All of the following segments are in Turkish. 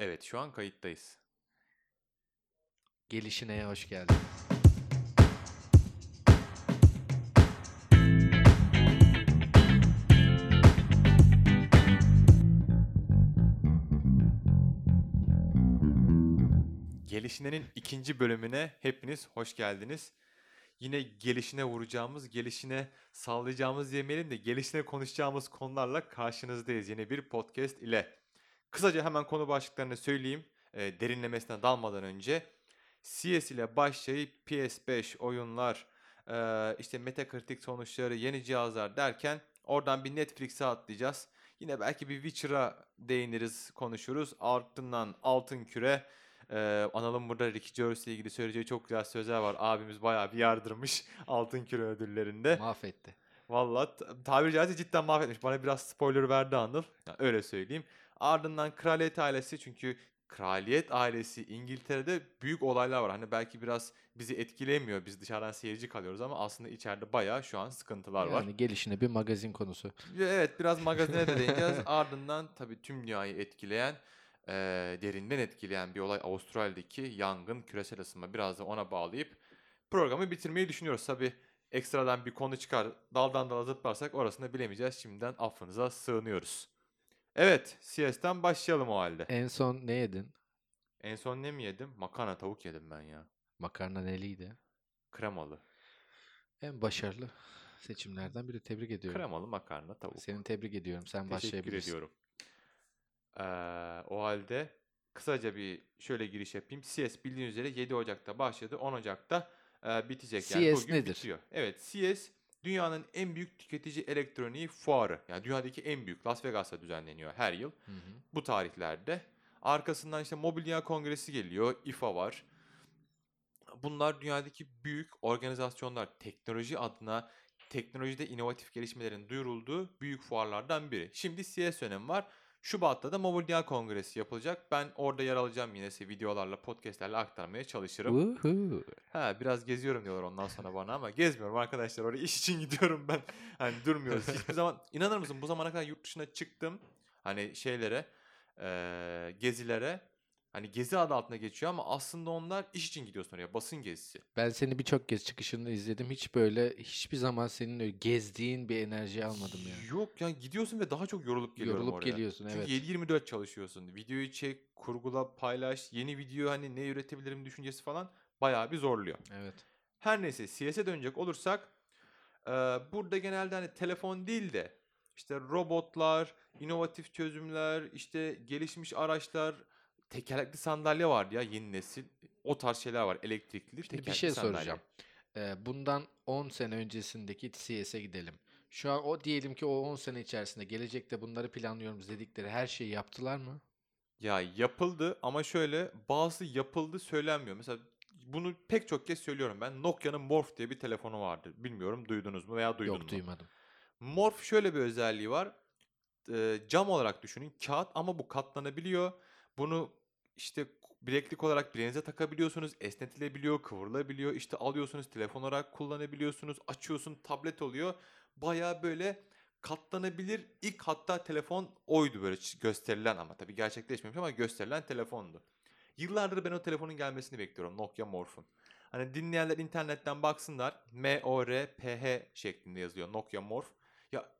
Evet, şu an kayıttayız. Gelişine hoş geldin. Gelişine'nin ikinci bölümüne hepiniz hoş geldiniz. Yine gelişine vuracağımız, gelişine sallayacağımız demeyelim de gelişine konuşacağımız konularla karşınızdayız yeni bir podcast ile. Kısaca hemen konu başlıklarını söyleyeyim e, derinlemesine dalmadan önce. CS ile başlayıp PS5 oyunlar, e, işte Metacritic sonuçları, yeni cihazlar derken oradan bir Netflix'e atlayacağız. Yine belki bir Witcher'a değiniriz, konuşuruz. Ardından Altın Küre, ee, Anal'ın burada Ricky Gervais ile ilgili söyleyeceği çok güzel sözler var. Abimiz bayağı bir yardırmış Altın Küre ödüllerinde. Mahvetti. Valla tabiri caizse cidden mahvetmiş. Bana biraz spoiler verdi Anıl. Yani öyle söyleyeyim. Ardından kraliyet ailesi çünkü kraliyet ailesi İngiltere'de büyük olaylar var. Hani belki biraz bizi etkilemiyor. Biz dışarıdan seyirci kalıyoruz ama aslında içeride bayağı şu an sıkıntılar var. Yani gelişine bir magazin konusu. Evet biraz magazine de değineceğiz. Ardından tabii tüm dünyayı etkileyen, e, derinden etkileyen bir olay Avustralya'daki yangın, küresel ısınma. Biraz da ona bağlayıp programı bitirmeyi düşünüyoruz. Tabii ekstradan bir konu çıkar, daldan dala zıplarsak orasını bilemeyeceğiz. Şimdiden affınıza sığınıyoruz. Evet, CS'den başlayalım o halde. En son ne yedin? En son ne mi yedim? Makarna tavuk yedim ben ya. Makarna neliydi? Kremalı. En başarılı seçimlerden biri. Tebrik ediyorum. Kremalı makarna tavuk. Seni tebrik ediyorum. Sen Teşekkür başlayabilirsin. ediyorum. Ee, o halde kısaca bir şöyle giriş yapayım. CS bildiğiniz üzere 7 Ocak'ta başladı. 10 Ocak'ta e, bitecek. Yani CS bugün nedir? bitiyor. Evet CS dünyanın en büyük tüketici elektroniği fuarı. Yani dünyadaki en büyük Las Vegas'ta düzenleniyor her yıl. Hı hı. Bu tarihlerde. Arkasından işte Mobil Dünya Kongresi geliyor. IFA var. Bunlar dünyadaki büyük organizasyonlar. Teknoloji adına teknolojide inovatif gelişmelerin duyurulduğu büyük fuarlardan biri. Şimdi CS dönemi var. Şubat'ta da Mobil Dünya Kongresi yapılacak. Ben orada yer alacağım yine size videolarla, podcastlerle aktarmaya çalışırım. Uhu. Ha biraz geziyorum diyorlar ondan sonra bana ama gezmiyorum arkadaşlar. Oraya iş için gidiyorum ben. Hani durmuyoruz. Hiçbir zaman inanır mısın bu zamana kadar yurt dışına çıktım. Hani şeylere, eee, gezilere. Hani gezi adı altında geçiyor ama aslında onlar iş için gidiyorsun oraya. Basın gezisi. Ben seni birçok kez çıkışını izledim. Hiç böyle hiçbir zaman senin öyle gezdiğin bir enerji almadım yani. Yok yani gidiyorsun ve daha çok yorulup geliyorum Yorulup oraya. geliyorsun Çünkü evet. 7-24 çalışıyorsun. Videoyu çek, kurgula, paylaş. Yeni video hani ne üretebilirim düşüncesi falan bayağı bir zorluyor. Evet. Her neyse CS'e dönecek olursak e, burada genelde hani telefon değil de işte robotlar, inovatif çözümler, işte gelişmiş araçlar, tekerlekli sandalye var ya yeni nesil. O tarz şeyler var. Elektrikli Şimdi bir tekerlekli şey sandalye. soracağım. Ee, bundan 10 sene öncesindeki CS'e gidelim. Şu an o diyelim ki o 10 sene içerisinde gelecekte bunları planlıyoruz dedikleri her şeyi yaptılar mı? Ya yapıldı ama şöyle bazı yapıldı söylenmiyor. Mesela bunu pek çok kez söylüyorum ben. Nokia'nın Morph diye bir telefonu vardı. Bilmiyorum duydunuz mu veya duydun Yok mu? duymadım. Morph şöyle bir özelliği var. Ee, cam olarak düşünün. Kağıt ama bu katlanabiliyor. Bunu işte bileklik olarak bileğinize takabiliyorsunuz. Esnetilebiliyor, kıvrılabiliyor. İşte alıyorsunuz telefon olarak kullanabiliyorsunuz. Açıyorsun tablet oluyor. Baya böyle katlanabilir. İlk hatta telefon oydu böyle gösterilen ama tabii gerçekleşmemiş ama gösterilen telefondu. Yıllardır ben o telefonun gelmesini bekliyorum Nokia Morph'un. Hani dinleyenler internetten baksınlar. M-O-R-P-H şeklinde yazıyor Nokia Morph. Ya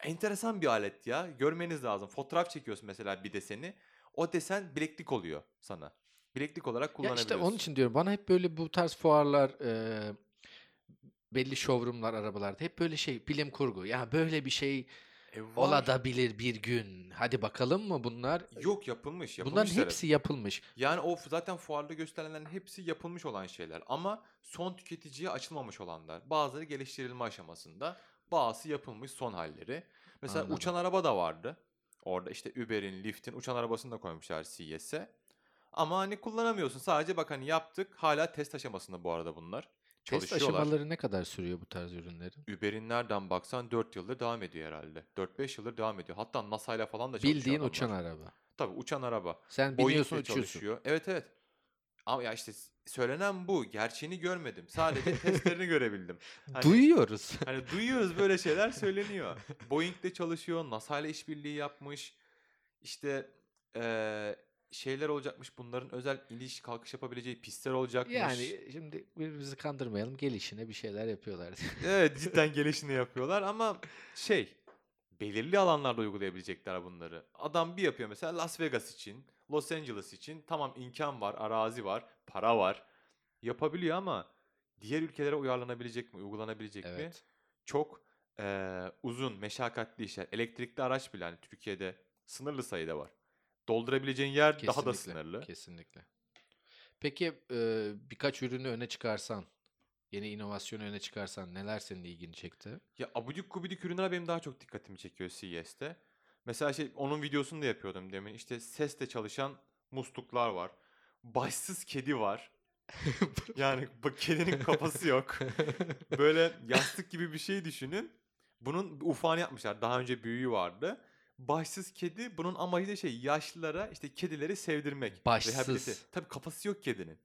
enteresan bir alet ya. Görmeniz lazım. Fotoğraf çekiyorsun mesela bir deseni. O desen bileklik oluyor sana. Bileklik olarak Ya kullanabiliyorsun. işte onun için diyorum bana hep böyle bu tarz fuarlar e, belli showroomlar arabalarda hep böyle şey bilim kurgu. Ya böyle bir şey E, var. olabilir bir gün. Hadi bakalım mı bunlar? Yok yapılmış. yapılmış Bunların hepsi yapılmış. Yani o zaten fuarda gösterilenlerin hepsi yapılmış olan şeyler. Ama son tüketiciye açılmamış olanlar. Bazıları geliştirilme aşamasında. Bazısı yapılmış son halleri. Mesela Anladım. uçan araba da vardı. Orada işte Uber'in, Lyft'in uçan arabasını da koymuşlar CES'e. Ama hani kullanamıyorsun. Sadece bak hani yaptık. Hala test aşamasında bu arada bunlar. Test aşamaları ne kadar sürüyor bu tarz ürünlerin? Uber'in nereden baksan 4 yıldır devam ediyor herhalde. 4-5 yıldır devam ediyor. Hatta NASA ile falan da çalışıyor Bildiğin adamlar. uçan araba. Tabii uçan araba. Sen biniyorsun uçuyorsun. çalışıyor. Evet evet. Ama ya işte söylenen bu. Gerçeğini görmedim. Sadece testlerini görebildim. Hani, Duyuyoruz. hani duyuyoruz böyle şeyler söyleniyor. Boeing'de çalışıyor. NASA ile işbirliği yapmış. İşte eee, şeyler olacakmış. Bunların özel iniş kalkış yapabileceği pistler olacakmış. Yani şimdi birbirimizi kandırmayalım. Gelişine bir şeyler yapıyorlar. Evet cidden gelişini yapıyorlar ama şey belirli alanlarda uygulayabilecekler bunları. Adam bir yapıyor mesela Las Vegas için, Los Angeles için tamam imkan var, arazi var, para var. Yapabiliyor ama diğer ülkelere uyarlanabilecek mi, uygulanabilecek mi? evet. Çok eee, uzun, meşakkatli işler. Elektrikli araç bile hani Türkiye'de sınırlı sayıda var. Doldurabileceğin yer daha da Kesinlikle. sınırlı. Kesinlikle. Peki e, birkaç ürünü öne çıkarsan, yeni inovasyonu öne çıkarsan neler senin ilgini çekti? Ya abudik gubidik ürünler benim daha çok dikkatimi çekiyor CES'te. Mesela şey onun videosunu da yapıyordum demin. İşte sesle çalışan musluklar var. Başsız kedi var. Yani bak kedinin kafası yok. Böyle yastık gibi bir şey düşünün. Bunun ufağını yapmışlar. Daha önce büyüğü vardı. Başsız kedi bunun amacı da şey yaşlılara işte kedileri sevdirmek. Başsız. Rehabilite. Tabii kafası yok kedinin.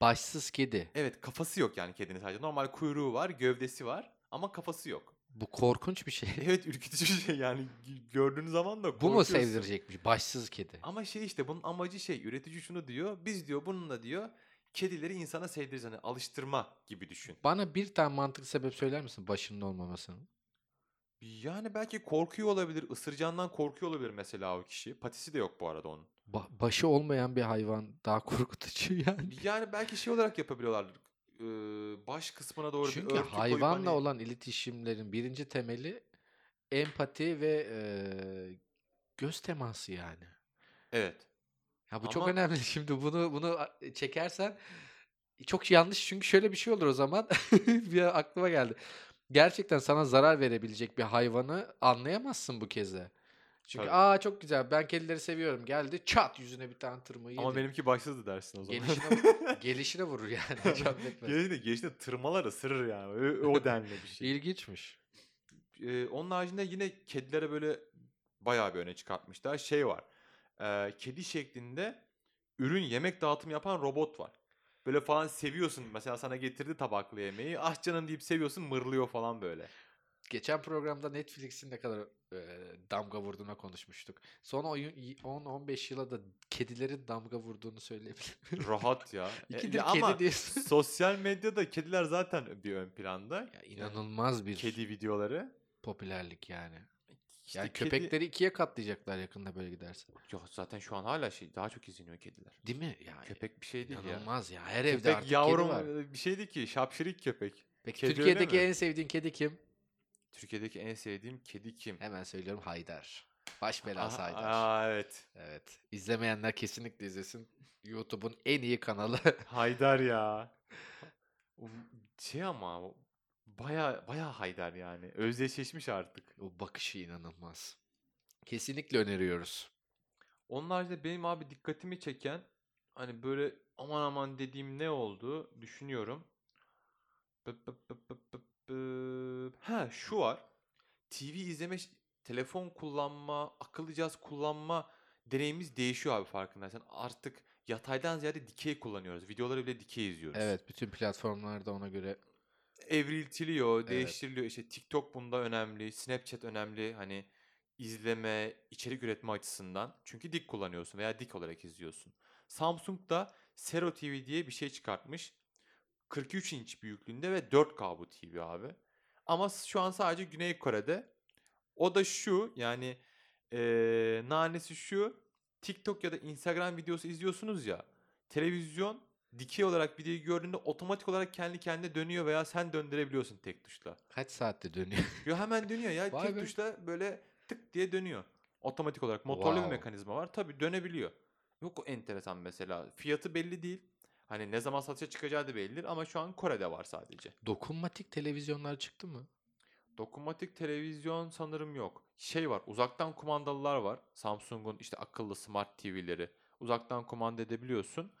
Başsız kedi. Evet kafası yok yani kedinin sadece. Normal kuyruğu var, gövdesi var ama kafası yok. Bu korkunç bir şey. Evet ürkütücü bir şey yani gördüğün zaman da Bu mu sevdirecekmiş? Başsız kedi. Ama şey işte bunun amacı şey üretici şunu diyor biz diyor bununla diyor kedileri insana sevdiririz hani alıştırma gibi düşün. Bana bir tane mantıklı sebep söyler misin başının olmamasının? Yani belki korkuyor olabilir ısıracağından korkuyor olabilir mesela o kişi patisi de yok bu arada onun. Ba- başı olmayan bir hayvan daha korkutucu yani. Yani belki şey olarak yapabiliyorlar baş kısmına doğru bir Çünkü örtü koyup hayvanla hani- olan iletişimlerin birinci temeli empati ve eee, göz teması yani. Evet. Ya bu çok Ama- önemli. Şimdi bunu bunu çekersen çok yanlış çünkü şöyle bir şey olur o zaman. bir aklıma geldi. Gerçekten sana zarar verebilecek bir hayvanı anlayamazsın bu keze. Çünkü Tabii. aa çok güzel ben kedileri seviyorum geldi çat yüzüne bir tane tırmığı Ama yedi. benimki başsızdı dersin o zaman. Gelişine, gelişine vurur yani. Gelişine, gelişine tırmalar ısırır yani. O, o denli bir şey. İlginçmiş. Ee, onun haricinde yine kedilere böyle bayağı bir öne çıkartmışlar. Şey var. e, kedi şeklinde ürün yemek dağıtım yapan robot var. Böyle falan seviyorsun. Mesela sana getirdi tabaklı yemeği. Ah canım deyip seviyorsun mırlıyor falan böyle. Geçen programda Netflix'in ne kadar e, damga vurduğuna konuşmuştuk. Son oyun 10-15 yıla da kedilerin damga vurduğunu söyleyebilirim. Rahat ya. E, İkidir ya kedi ama diyorsun. sosyal medyada kediler zaten bir ön planda. Ya inanılmaz bir Kedi videoları. popülerlik yani. İşte yani kedi- köpekleri ikiye katlayacaklar yakında böyle giderse. Yok zaten şu an hala şey daha çok izleniyor kediler. Değil mi? Yani Köpek bir şey değil ya. inanılmaz ya. Her evde Köpek artık yavrum kedi var. bir şeydi ki şapşirik köpek. Peki kedi Türkiye'deki en sevdiğin kedi kim? Türkiye'deki en sevdiğim kedi kim? Hemen söylüyorum Haydar. Baş belası Haydar. Aa, evet. Evet. İzlemeyenler kesinlikle izlesin. YouTube'un en iyi kanalı. Haydar ya. O Şey ama baya baya Haydar yani. Özdeşleşmiş artık. o bakışı inanılmaz. Kesinlikle öneriyoruz. Onun haricinde benim abi dikkatimi çeken hani böyle aman aman dediğim ne oldu düşünüyorum. Bıp bıp bıp bıp bıp Ha şu var. TV izleme, telefon kullanma, akıllı cihaz kullanma deneyimimiz değişiyor abi farkındaysan. Artık yataydan ziyade dikey kullanıyoruz. Videoları bile dikey izliyoruz. Evet, bütün platformlarda ona göre Evriltiliyor, Evet. değiştiriliyor. İşte TikTok bunda önemli, Snapchat önemli. Hani izleme, içerik üretme açısından. Çünkü dik kullanıyorsun veya dik olarak izliyorsun. Samsung da Sero TV diye bir şey çıkartmış. 43 inç büyüklüğünde ve 4K bu TV abi. Ama şu an sadece Güney Kore'de. O da şu yani eee nanesi şu. TikTok ya da Instagram videosu izliyorsunuz ya. Televizyon dikey olarak videoyu gördüğünde otomatik olarak kendi kendine dönüyor veya sen döndürebiliyorsun tek tuşla. kaç saatte dönüyor? Yo hemen dönüyor ya. Vay tek be. tuşla böyle tık diye dönüyor. Otomatik olarak motorlu bir Wow. mekanizma var. Tabii dönebiliyor. Yok o enteresan mesela. Fiyatı belli değil. Hani ne zaman satışa çıkacağı da bellidir ama şu an Kore'de var sadece. Dokunmatik televizyonlar çıktı mı? Dokunmatik televizyon sanırım yok. Şey var, uzaktan kumandalılar var. Samsung'un işte akıllı smart TV'leri. Uzaktan kumanda edebiliyorsun.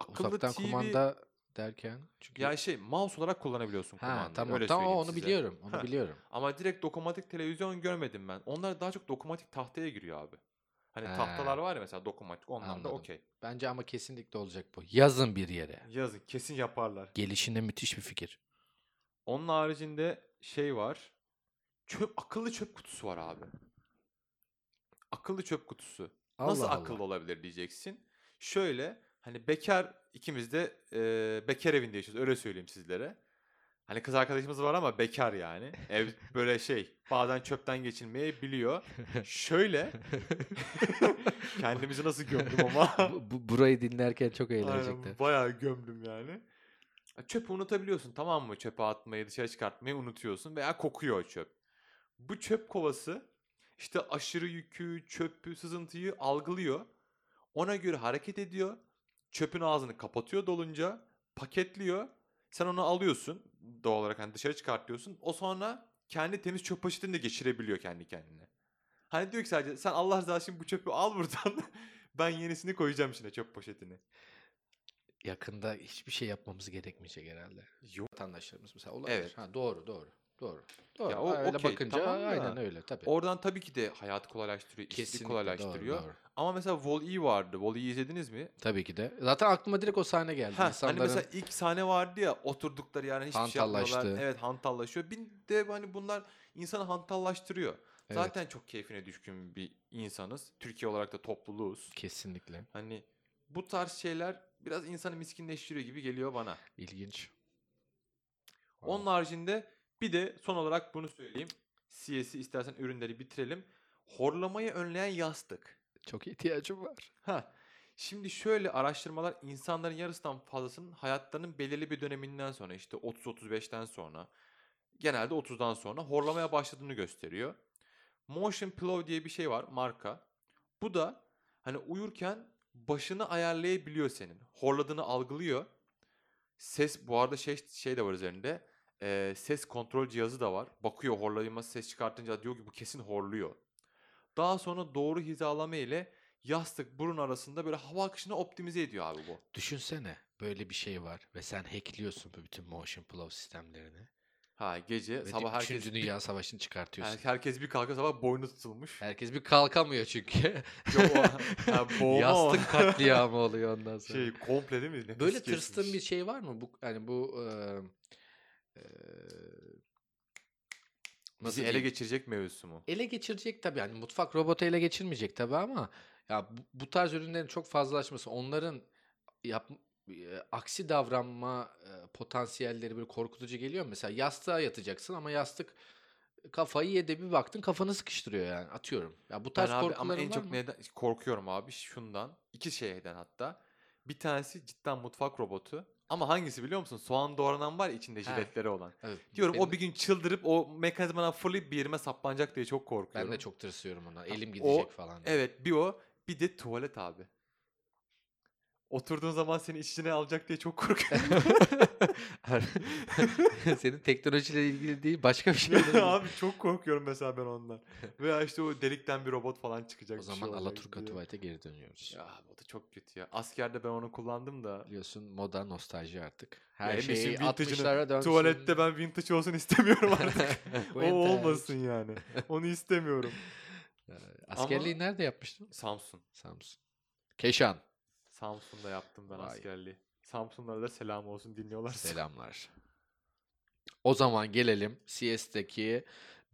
Akıllı Uzaktan TV kumanda derken çünkü ya şey mouse olarak kullanabiliyorsun ha kumandayı. tamam Öyle tamam onu size. biliyorum. Onu Ha. biliyorum. Ama direkt dokunmatik televizyon görmedim ben. Onlar daha çok dokunmatik tahtaya giriyor abi. Hani He. tahtalar var ya mesela dokunmatik onlar da Anladım. okey. Bence ama kesinlikle olacak bu. Yazın bir yere. Yazın kesin yaparlar. Gelişinde müthiş bir fikir. Onun haricinde şey var. Çöp akıllı çöp kutusu var abi. Akıllı çöp kutusu. Nasıl Allah akıllı Allah. olabilir diyeceksin. Şöyle hani bekar ikimiz de e, bekar evinde yaşıyoruz öyle söyleyeyim sizlere. Hani kız arkadaşımız var ama bekar yani. Ev böyle şey bazen çöpten geçilmeyi biliyor. Şöyle kendimizi nasıl gömdüm ama. Bu- bu- burayı dinlerken çok Aynen, eğlenecekler. bayağı gömdüm yani. Çöpü unutabiliyorsun tamam mı? Çöpe atmayı, dışarı çıkartmayı unutuyorsun veya kokuyor çöp. Bu çöp kovası işte aşırı yükü, çöpü, sızıntıyı algılıyor. Ona göre hareket ediyor. Çöpün ağzını kapatıyor dolunca, paketliyor. Sen onu alıyorsun doğal olarak hani dışarı çıkartıyorsun. O sonra kendi temiz çöp poşetini de geçirebiliyor kendi kendine. Hani diyor ki sadece sen Allah rızası için bu çöpü al buradan. ben yenisini koyacağım içine çöp poşetini. Yakında hiçbir şey yapmamız gerekmeyecek herhalde. Yok. Vatandaşlarımız mesela olabilir. Evet. Ha, doğru doğru. Doğru. Doğru. Ya o öyle okey, bakınca tamam da aynen öyle tabii. Oradan tabii ki de hayatı kolaylaştırıyor, Kesinlikle kolaylaştırıyor. doğru, doğru. Ama mesela Wall-E vardı. Wall-E'yi izlediniz mi? Tabii ki de. Zaten aklıma direkt o sahne geldi. Ha, İnsanların hani mesela ilk sahne vardı ya oturdukları yani hiçbir şey yapmıyorlar. Evet hantallaşıyor. Bir de hani bunlar insanı hantallaştırıyor. Evet. Zaten çok keyfine düşkün bir insanız. Türkiye olarak da topluluğuz. kesinlikle Hani bu tarz şeyler biraz insanı miskinleştiriyor gibi geliyor bana. ilginç. Onun haricinde bir de son olarak bunu söyleyeyim. CS'i istersen ürünleri bitirelim. Horlamayı önleyen yastık. Çok ihtiyacım var. Ha. Şimdi şöyle araştırmalar insanların yarısından fazlasının hayatlarının belirli bir döneminden sonra işte 30-35'ten sonra genelde 30'dan sonra horlamaya başladığını gösteriyor. Motion Pillow diye bir şey var marka. Bu da hani uyurken başını ayarlayabiliyor senin. Horladığını algılıyor. Ses bu arada şey şey de var üzerinde. Ee, ses kontrol cihazı da var. Bakıyor horlayma ses çıkartınca diyor ki bu kesin horluyor. Daha sonra doğru hizalama ile yastık burun arasında böyle hava akışını optimize ediyor abi bu. Düşünsene böyle bir şey var ve sen hackliyorsun bu bütün motion flow sistemlerini. Ha gece Ve sabah herkes Üçüncü Dünya Savaşı'nı çıkartıyorsun. her- herkes bir kalka sabah boynu tutulmuş. Herkes bir kalkamıyor çünkü. Yok o o. Yastık katliamı oluyor ondan sonra. Şey komple değil mi? Nefes Böyle tırstığın kesmiş. bir şey var mı? Bu hani bu eee, eee, nasıl ele diyeyim? geçirecek mevzusu mu? ele geçirecek tabii. Yani mutfak robotu ele geçirmeyecek tabii ama ya bu, bu tarz ürünlerin çok fazlalaşması, onların yap, e, aksi davranma e, potansiyelleri böyle korkutucu geliyor. Mesela yastığa yatacaksın ama yastık kafayı yedi bir baktın kafanı sıkıştırıyor yani atıyorum. Ya bu Ben tarz abi ama en çok mı? neden korkuyorum abi şundan. iki şeyden hatta. Bir tanesi cidden mutfak robotu. Ama hangisi biliyor musun? Soğan doğranan var ya içinde jiletleri olan. Evet, Diyorum benim o bir gün çıldırıp o mekanizmadan fırlayıp bir yerime saplanacak diye çok korkuyorum. ben de çok tırsıyorum ona. Elim o- gidecek falan. diye. Evet bir o bir de tuvalet abi. Oturduğun zaman seni iç içine alacak diye çok korkuyorum. Senin teknolojiyle ilgili değil başka bir şey. abi çok korkuyorum mesela ben ondan. Veya işte o delikten bir robot falan çıkacak. o şey zaman olacak Alaturka tuvalete geri dönüyoruz. Ya o da çok kötü ya. Askerde ben onu kullandım da. Biliyorsun moda nostalji artık. Ya Her Enes'in şey vintage'ını 60'lara dönsün. Tuvalette ben vintage olsun istemiyorum artık. O olmasın yani. Onu istemiyorum. Ee, Askerliği nerede yapmıştın? Samsun. Samsun. Keşan. Samsun'da yaptım ben Vay. askerliği. Samsunlara da selam olsun dinliyorlarsa. Selamlar. O zaman gelelim CS'deki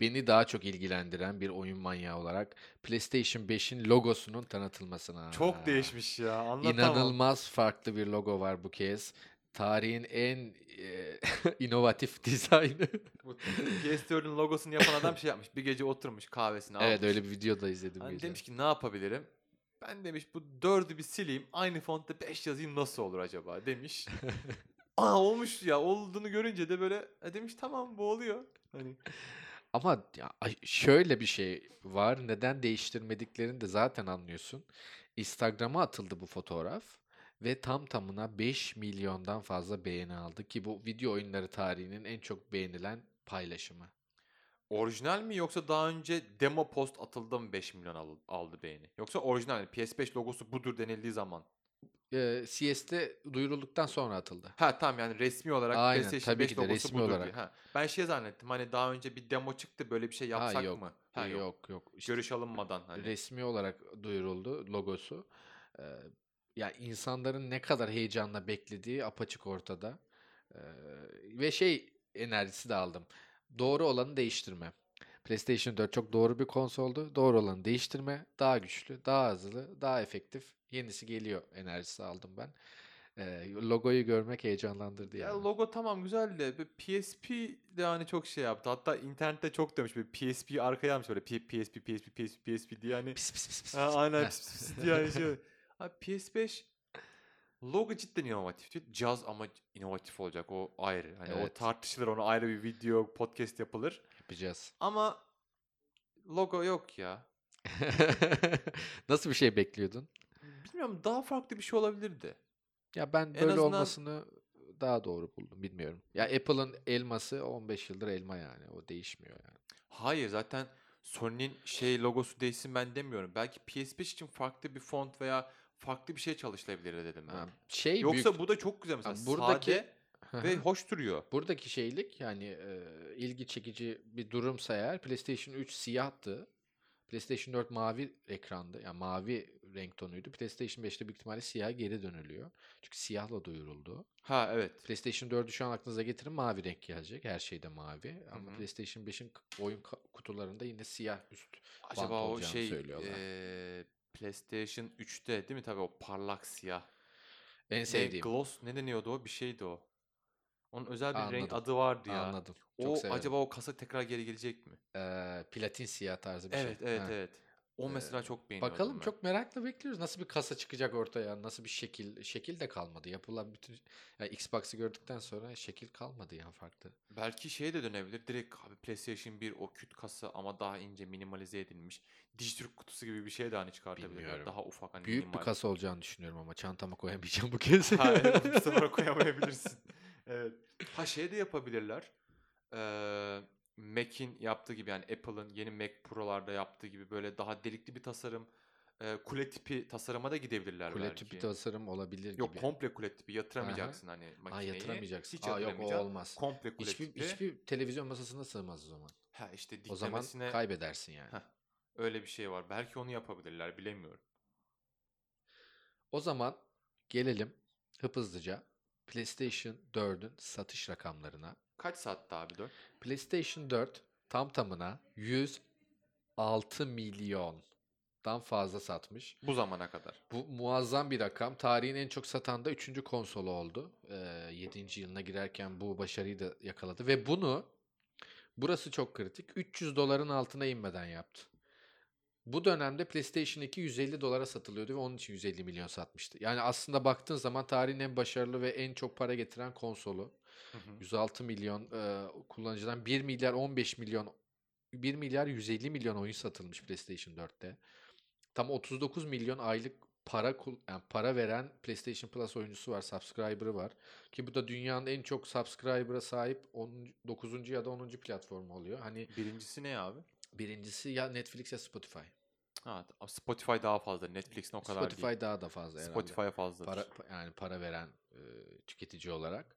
beni daha çok ilgilendiren bir oyun manyağı olarak PlayStation 5'in logosunun tanıtılmasına. Çok değişmiş ya. Anlatamam. İnanılmaz farklı bir logo var bu kez. Tarihin en e, inovatif dizaynı. PS4'ün logosunu yapan adam şey yapmış. Bir gece oturmuş kahvesini almış. evet öyle bir videoda izledim. Hani demiş ki ne yapabilirim? Ben demiş bu dördü bir sileyim. Aynı fontta 5 yazayım nasıl olur acaba demiş. Aa olmuş ya. Olduğunu görünce de böyle "E," demiş tamam bu oluyor. Hani Ama ya, şöyle bir şey var. Neden değiştirmediklerini de zaten anlıyorsun. Instagram'a atıldı bu fotoğraf ve tam tamına 5 milyondan fazla beğeni aldı ki bu video oyunları tarihinin en çok beğenilen paylaşımı. Orijinal mi yoksa daha önce demo post atıldı mı 5 milyon al- aldı beğeni? Yoksa orijinal mi? PS5 logosu budur denildiği zaman. Ee, CS'de duyurulduktan sonra atıldı. Ha tamam yani resmi olarak Aynen, PlayStation tabii 5 ki de logosu resmi budur olarak. diye. Ha, ben şey zannettim hani daha önce bir demo çıktı böyle bir şey Ha, yapsak yok. mı? Ha, yok. yok. yok İşte Görüş alınmadan hani. resmi olarak duyuruldu logosu. Ee, ya insanların ne kadar heyecanla beklediği apaçık ortada. Ee, ve şey enerjisi de aldım. Doğru olanı değiştirme. PlayStation 4 çok doğru bir konsoldu. Doğru olanı değiştirme. Daha güçlü, daha hızlı, daha efektif. Yenisi geliyor enerjisi aldım ben. Ee, logoyu görmek heyecanlandırdı Ya yani. logo tamam güzel de PSP de hani çok şey yaptı. Hatta internette çok demiş bir PSP arkaya almış böyle PSP PSP PSP PSP diye hani Pis pis pis pis. Ha, aynen pis pis diye hani şey. Abi PS5 logo cidden inovatif. Caz ama inovatif olacak o ayrı. Hani o Evet. tartışılır ona ayrı bir video podcast yapılır. Yapacağız. Ama logo yok ya. Nasıl bir şey bekliyordun? Bilmiyorum daha farklı bir şey olabilirdi. Ya ben En böyle azından- olmasını daha doğru buldum. Bilmiyorum. Ya Apple'ın elması 15 yıldır elma yani. O değişmiyor yani. Hayır zaten Sony'nin şey logosu değişsin ben demiyorum. Belki PS5 için farklı bir font veya farklı bir şey çalışılabilir dedim ben. Ha, şey Yoksa büyük bu da çok güzel mesela. Ha, buradaki- Sade ve hoş duruyor. buradaki şeylik yani e, ilgi çekici bir durumsa eğer PlayStation 3 siyahtı. PlayStation 4 mavi ekrandı. Yani mavi renk tonuydu. PlayStation 5'te büyük ihtimalle siyah geri dönülüyor. Çünkü siyahla duyuruldu. Ha evet. PlayStation 4'ü şu an aklınıza getirin mavi renk gelecek. Her şeyde mavi. Ama hı. PlayStation 5'in k- oyun kutularında yine siyah üst. Acaba o olacağını şey söylüyorlar. eee, PlayStation 3'te değil mi tabii o parlak siyah. En Ne, sevdiğim. gloss ne deniyordu o? Bir şeydi o. Onun özel bir renk Anladım. adı vardı ya. Anladım. Çok O severim. acaba o kasa tekrar geri gelecek mi? Ee, platin siyah tarzı bir Evet şey. evet Ha. evet. O Ee, mesela çok beğeniyordum Bakalım ben. çok merakla bekliyoruz. Nasıl bir kasa çıkacak ortaya? Nasıl bir şekil? Şekil de kalmadı. Yapılan bütün yani Xbox'ı gördükten sonra şekil kalmadı ya farklı. Belki şeye de dönebilir. Direkt abi PlayStation 1 o küt kasa ama daha ince minimalize edilmiş. Dijitürk kutusu gibi bir şey de hani çıkartabilirler. Daha ufak hani Büyük bir minimal. kasa olacağını düşünüyorum ama çantama koyamayacağım bu kez. Ha evet bu sefer koyamayabilirsin. Evet. Ha şey de yapabilirler. Ee, Mac'in yaptığı gibi yani Apple'ın yeni Mac Pro'larda yaptığı gibi böyle daha delikli bir tasarım, e, kule tipi tasarıma da gidebilirler Kule belki. tipi tasarım olabilir Yok gibi. komple kule tipi yatıramayacaksın hani Aa, makineyi. yatıramayacaksın. Hiç Aa, yok o olmaz. Komple kule Hiçbir, tipi. hiçbir televizyon masasına sığmaz o zaman. Ha işte O zaman diklemesine kaybedersin yani. Heh, öyle bir şey var. Belki onu yapabilirler bilemiyorum. O zaman gelelim hıp hızlıca PlayStation 4'ün satış rakamlarına. Kaç saatte abi 4? PlayStation 4 tam tamına 106 milyondan fazla satmış. Bu zamana kadar. Bu muazzam bir rakam. Tarihin en çok satan da 3. konsolu oldu. Ee, 7. yılına girerken bu başarıyı da yakaladı. Ve bunu, burası çok kritik, 300 doların altına inmeden yaptı. Bu dönemde PlayStation 2 150 dolara satılıyordu ve onun için 150 milyon satmıştı. Yani aslında baktığın zaman tarihin en başarılı ve en çok para getiren konsolu. Hı hı. 106 milyon e, kullanıcıdan 1 milyar 15 milyon 1 milyar 150 milyon oyun satılmış PlayStation 4'te. Tam 39 milyon aylık para yani para veren PlayStation Plus oyuncusu var, subscriber'ı var. Ki bu da dünyanın en çok subscriber'a sahip 10, 9. ya da 10. platformu oluyor. Hani Birincisi ne abi? birincisi ya Netflix ya Spotify. Ha, Spotify daha fazla. Netflix'in o kadar Spotify değil. daha da fazla herhalde. Spotify fazladır. para yani para veren e, tüketici olarak.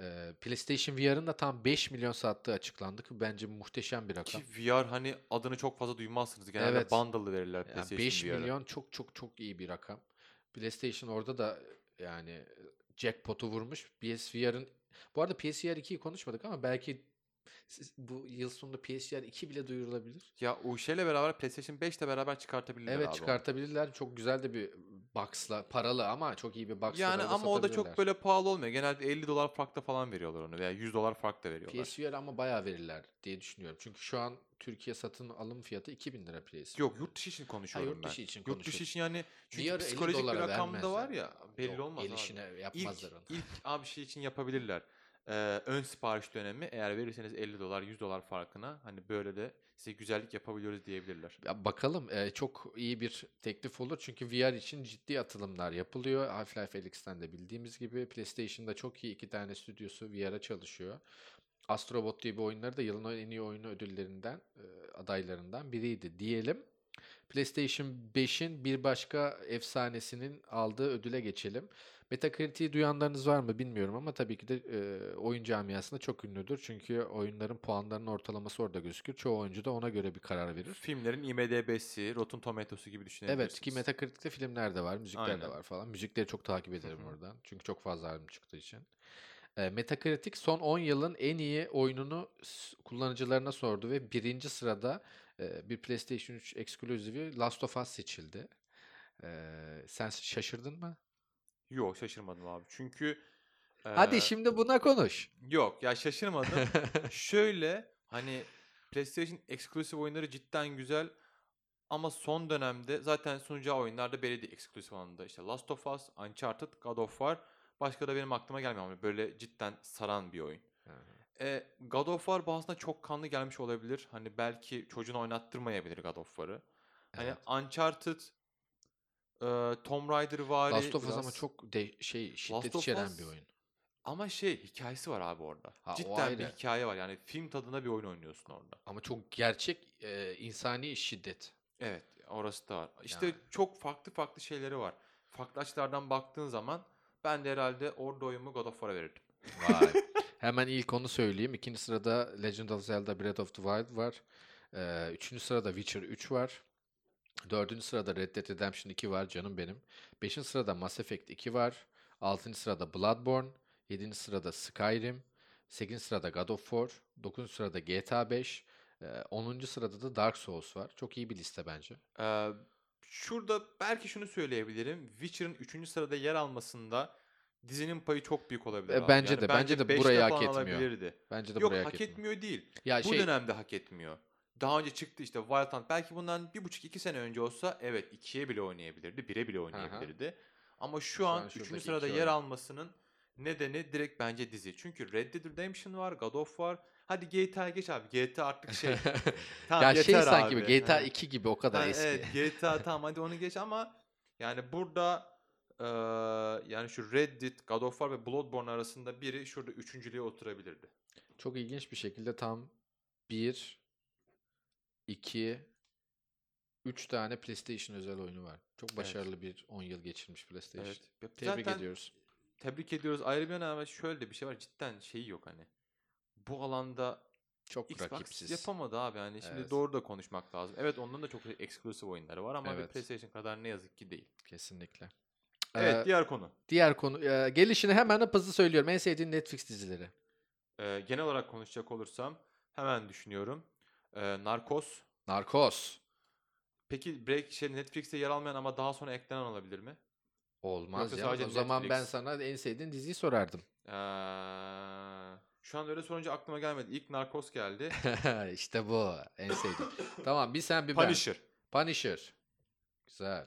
E, PlayStation VR'ın da tam 5 milyon sattığı açıklandı ki bence muhteşem bir rakam. Ki VR hani adını çok fazla duymazsınız. Genelde Evet. bundle'lı verirler Yani PlayStation 5 VR'a. milyon çok çok çok iyi bir rakam. PlayStation orada da yani jackpot'u vurmuş. PSVR'ın bu arada PSVR 2'yi konuşmadık ama belki bu yıl sonunda PSVR 2 bile duyurulabilir. Ya o şeyle beraber PlayStation 5 ile beraber çıkartabilirler Evet abi onu. çıkartabilirler. Çok güzel de bir box'la paralı ama çok iyi bir box'la Yani ama o da çok böyle pahalı olmuyor. Genelde 50 dolar farkta falan veriyorlar onu veya 100 dolar farkta veriyorlar. PSVR ama bayağı verirler diye düşünüyorum. Çünkü şu an Türkiye satın alım fiyatı 2000 lira PSVR. Yok yurt dışı için konuşuyorum yurt ben. dışı için Yurt dışı için yani çünkü 50 psikolojik bir dolara rakam da var vermezler. ya belli Yok, olmaz el abi. işine İlk, yapmazlar onu. ilk abi şey için yapabilirler. Ee, ön sipariş dönemi eğer verirseniz 50 dolar 100 dolar farkına hani böyle de size güzellik yapabiliyoruz diyebilirler. Ya bakalım e, çok iyi bir teklif olur çünkü VR için ciddi atılımlar yapılıyor. Half-Life Alyx'ten de bildiğimiz gibi PlayStation'da çok iyi iki tane stüdyosu VR'a çalışıyor. Astrobot diye bir oyunları da yılın en iyi oyunu ödüllerinden e, adaylarından biriydi diyelim. PlayStation 5'in bir başka efsanesinin aldığı ödüle geçelim. Metacritic'i duyanlarınız var mı bilmiyorum ama tabii ki de e, oyun camiasında çok ünlüdür. Çünkü oyunların puanlarının ortalaması orada gözükür. Çoğu oyuncu da ona göre bir karar verir. Filmlerin IMDb'si, Rotten Tomatoes'u gibi düşünebilirsiniz. Evet ki Metacritic'te filmler de var, müzikler de Aynen. var falan. Müzikleri çok takip ederim oradan. Çünkü çok fazla albüm çıktığı için. E, Metacritic son 10 yılın en iyi oyununu kullanıcılarına sordu ve birinci sırada e, bir PlayStation 3 ekskluzivi Last of Us seçildi. E, sen şaşırdın mı? Yok şaşırmadım abi. Çünkü Hadi eee, şimdi buna konuş. yok ya şaşırmadım. Şöyle hani PlayStation eksklusif oyunları cidden güzel ama son dönemde zaten sunacağı oyunlarda belli değil eksklusif anlamda. İşte Last of Us, Uncharted, God of War. Başka da benim aklıma gelmiyor ama böyle cidden saran bir oyun. E, God of War bazısında çok kanlı gelmiş olabilir. Hani belki çocuğunu oynattırmayabilir God of War'ı. Hani Evet. Uncharted, e, Tomb Raider vari Last of Us ama biraz- çok de- şey şiddet of içeren bir Us oyun. Ama şey hikayesi var abi orada. Ha, Cidden bir hikaye var. Yani film tadında bir oyun oynuyorsun orada. Ama çok gerçek e, insani şiddet. Evet, orası da var. İşte Yani. çok farklı farklı şeyleri var. Farklı açılardan baktığın zaman ben de herhalde orada oyumu God of War'a verirdim. Vay. Hemen ilk onu söyleyeyim. İkinci sırada Legend of Zelda Breath of the Wild var. Ee, üçüncü sırada Witcher 3 var. Dördüncü sırada Red Dead Redemption 2 var canım benim. Beşinci sırada Mass Effect 2 var. Altıncı sırada Bloodborne. Yedinci sırada Skyrim. Sekizinci sırada God of War. Dokuzuncu sırada GTA 5. Ee, onuncu sırada da Dark Souls var. Çok iyi bir liste bence. Ee, şurada belki şunu söyleyebilirim. Witcher'ın 3. sırada yer almasında dizinin payı çok büyük olabilir E, abi. bence Yani de, bence de beşte burayı hak etmiyor. alabilirdi. Bence de Yok buraya hak etmiyor. etmiyor değil. Ya Bu şey, dönemde hak etmiyor. Daha önce çıktı işte Wild Hunt. Belki bundan bir buçuk iki sene önce olsa evet ikiye bile oynayabilirdi. Bire bile oynayabilirdi. Ama şu, an an şuradaki üçüncü sırada yer oyun. almasının nedeni direkt bence dizi. Çünkü Red Dead Redemption var, God of War. Hadi GTA geç abi. GTA artık şey. tamam, ya şey sanki abi. bir GTA Ha. 2 gibi o kadar Ha, eski. Evet GTA tamam hadi onu geç ama yani burada eee, yani şu Red Dead, God of War ve Bloodborne arasında biri şurada üçüncülüğe oturabilirdi. Çok ilginç bir şekilde tam 1, 2, 3 tane PlayStation özel oyunu var. Çok başarılı bir 10 yıl geçirmiş PlayStation. Evet. Tebrik zaten ediyoruz. Tebrik ediyoruz. Ayrı bir yana şöyle de bir şey var. Cidden şeyi yok hani. Bu alanda Çok Xbox rakipsiz. yapamadı abi yani. Şimdi Evet. doğru da konuşmak lazım. Evet onların da çok eksklusif oyunları var ama bir Evet. PlayStation kadar ne yazık ki değil. Kesinlikle. Evet Ee, diğer konu. diğer konu. e, gelişini hemen hızlı söylüyorum. En sevdiğin Netflix dizileri. Ee, genel olarak konuşacak olursam hemen düşünüyorum. Ee, Narcos. Narcos. Peki Break şey Netflix'te yer almayan ama daha sonra eklenen olabilir mi? Olmaz Yoksa ya. O zaman ben Netflix. sana en sevdiğin diziyi sorardım. Ee, şu an öyle sorunca aklıma gelmedi. İlk Narcos geldi. işte bu. En sevdiğim. tamam bir sen bir ben. Punisher. Punisher. Güzel.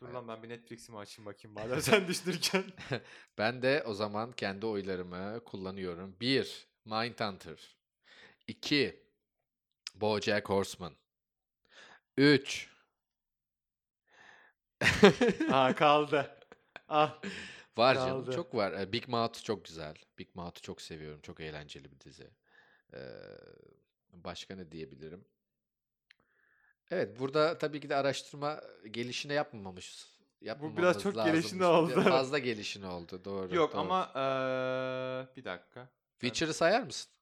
Dur lan ben bir Netflix'imi açayım bakayım madem sen düşünürken. Ben de o zaman kendi oylarımı kullanıyorum. 1. Mindhunter 2. BoJack Horseman 3. ha kaldı. Ah. var canım kaldı. çok var. Ee, Big Mouth çok güzel. Big Mouth'u çok seviyorum. Çok eğlenceli bir dizi. Ee, başka ne diyebilirim? Evet burada tabii ki de araştırma gelişine yapmamışız. Bu biraz çok gelişine oldu. Fazla gelişine oldu. Doğru. Yok doğru. ama eee, bir dakika. Witcher'ı sayar mısın?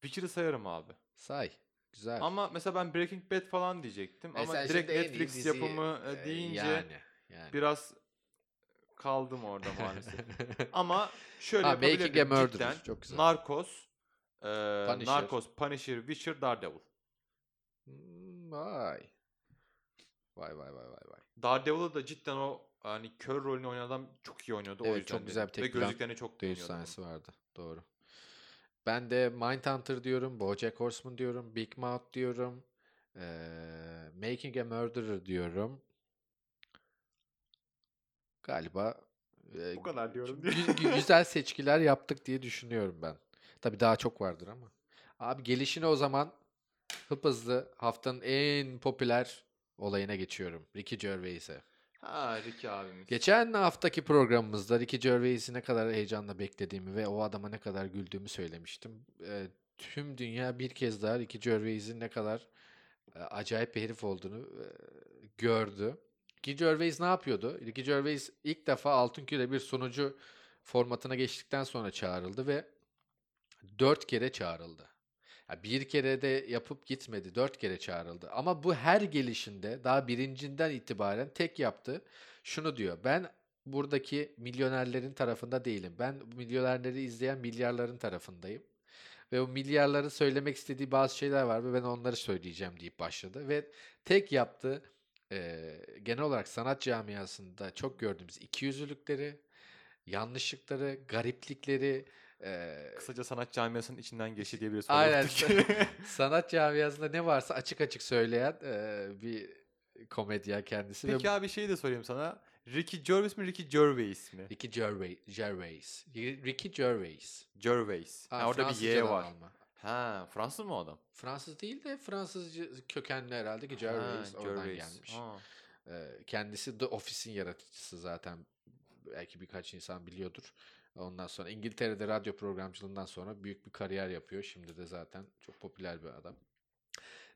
Witcher'ı sayarım abi. Say. Güzel. Ama mesela ben Breaking Bad falan diyecektim. E Ama direkt Netflix dizi- yapımı e, e, deyince yani, yani. biraz kaldım orada maalesef. Ama şöyle Ha, yapabilirdim Murderer. cidden. Çok güzel. Narcos, eee Punisher. Narcos, Punisher, Witcher, Daredevil. Hmm, Vay. Vay vay vay vay vay. Daredevil'ı da cidden o hani kör rolünü oynayan adam çok iyi oynuyordu o Evet, yüzden çok güzel bir tek Ve gözlüklerini çok onun. sahnesi vardı. Doğru. Ben de Mindhunter diyorum. BoJack Horseman diyorum. Big Mouth diyorum. eee, Making a Murderer diyorum. Galiba eee, Bu kadar diyorum diye. gü- güzel seçkiler yaptık diye düşünüyorum ben. Tabii daha çok vardır ama. Abi gelişine o zaman hıp hızlı haftanın en popüler olayına geçiyorum. Ricky Gervais'e. Ha Ricky abimiz. Geçen haftaki programımızda Ricky Gervais'i ne kadar heyecanla beklediğimi ve o adama ne kadar güldüğümü söylemiştim. Eee, tüm dünya bir kez daha Ricky Gervais'in ne kadar e, acayip bir herif olduğunu e, gördü. Ricky Gervais ne yapıyordu? Ricky Gervais ilk defa Altın Küre bir sunucu formatına geçtikten sonra çağrıldı ve dört kere çağrıldı. Bir kere de yapıp gitmedi. Dört kere çağrıldı. Ama bu her gelişinde daha birincinden itibaren tek yaptı. Şunu diyor. Ben buradaki milyonerlerin tarafında değilim. Ben milyonerleri izleyen milyarların tarafındayım. Ve o milyarların söylemek istediği bazı şeyler var ve ben onları söyleyeceğim deyip başladı. Ve tek yaptığı eee, genel olarak sanat camiasında çok gördüğümüz ikiyüzlülükleri, yanlışlıkları, gariplikleri, eee, Kısaca sanat camiasının içinden geçti diyebiliriz. Aynen. Hollywood'daki. sanat camiasında ne varsa açık açık söyleyen eee, bir komedyen kendisi. Ve Peki abi şey de sorayım sana. Ricky Gervais mi Ricky Gervais mi? Ricky Gervais. Gervais. Ricky Gervais. Gervais. Ha, Ha, orada bir Y var. alma. Ha, Fransız mı o adam? Fransız değil de Fransızca kökenli herhalde ki Ha, Gervais oradan Gervais. gelmiş. Ha. Ee, kendisi The Office'in yaratıcısı zaten. Belki birkaç insan biliyordur. Ondan sonra İngiltere'de radyo programcılığından sonra büyük bir kariyer yapıyor. Şimdi de zaten çok popüler bir adam.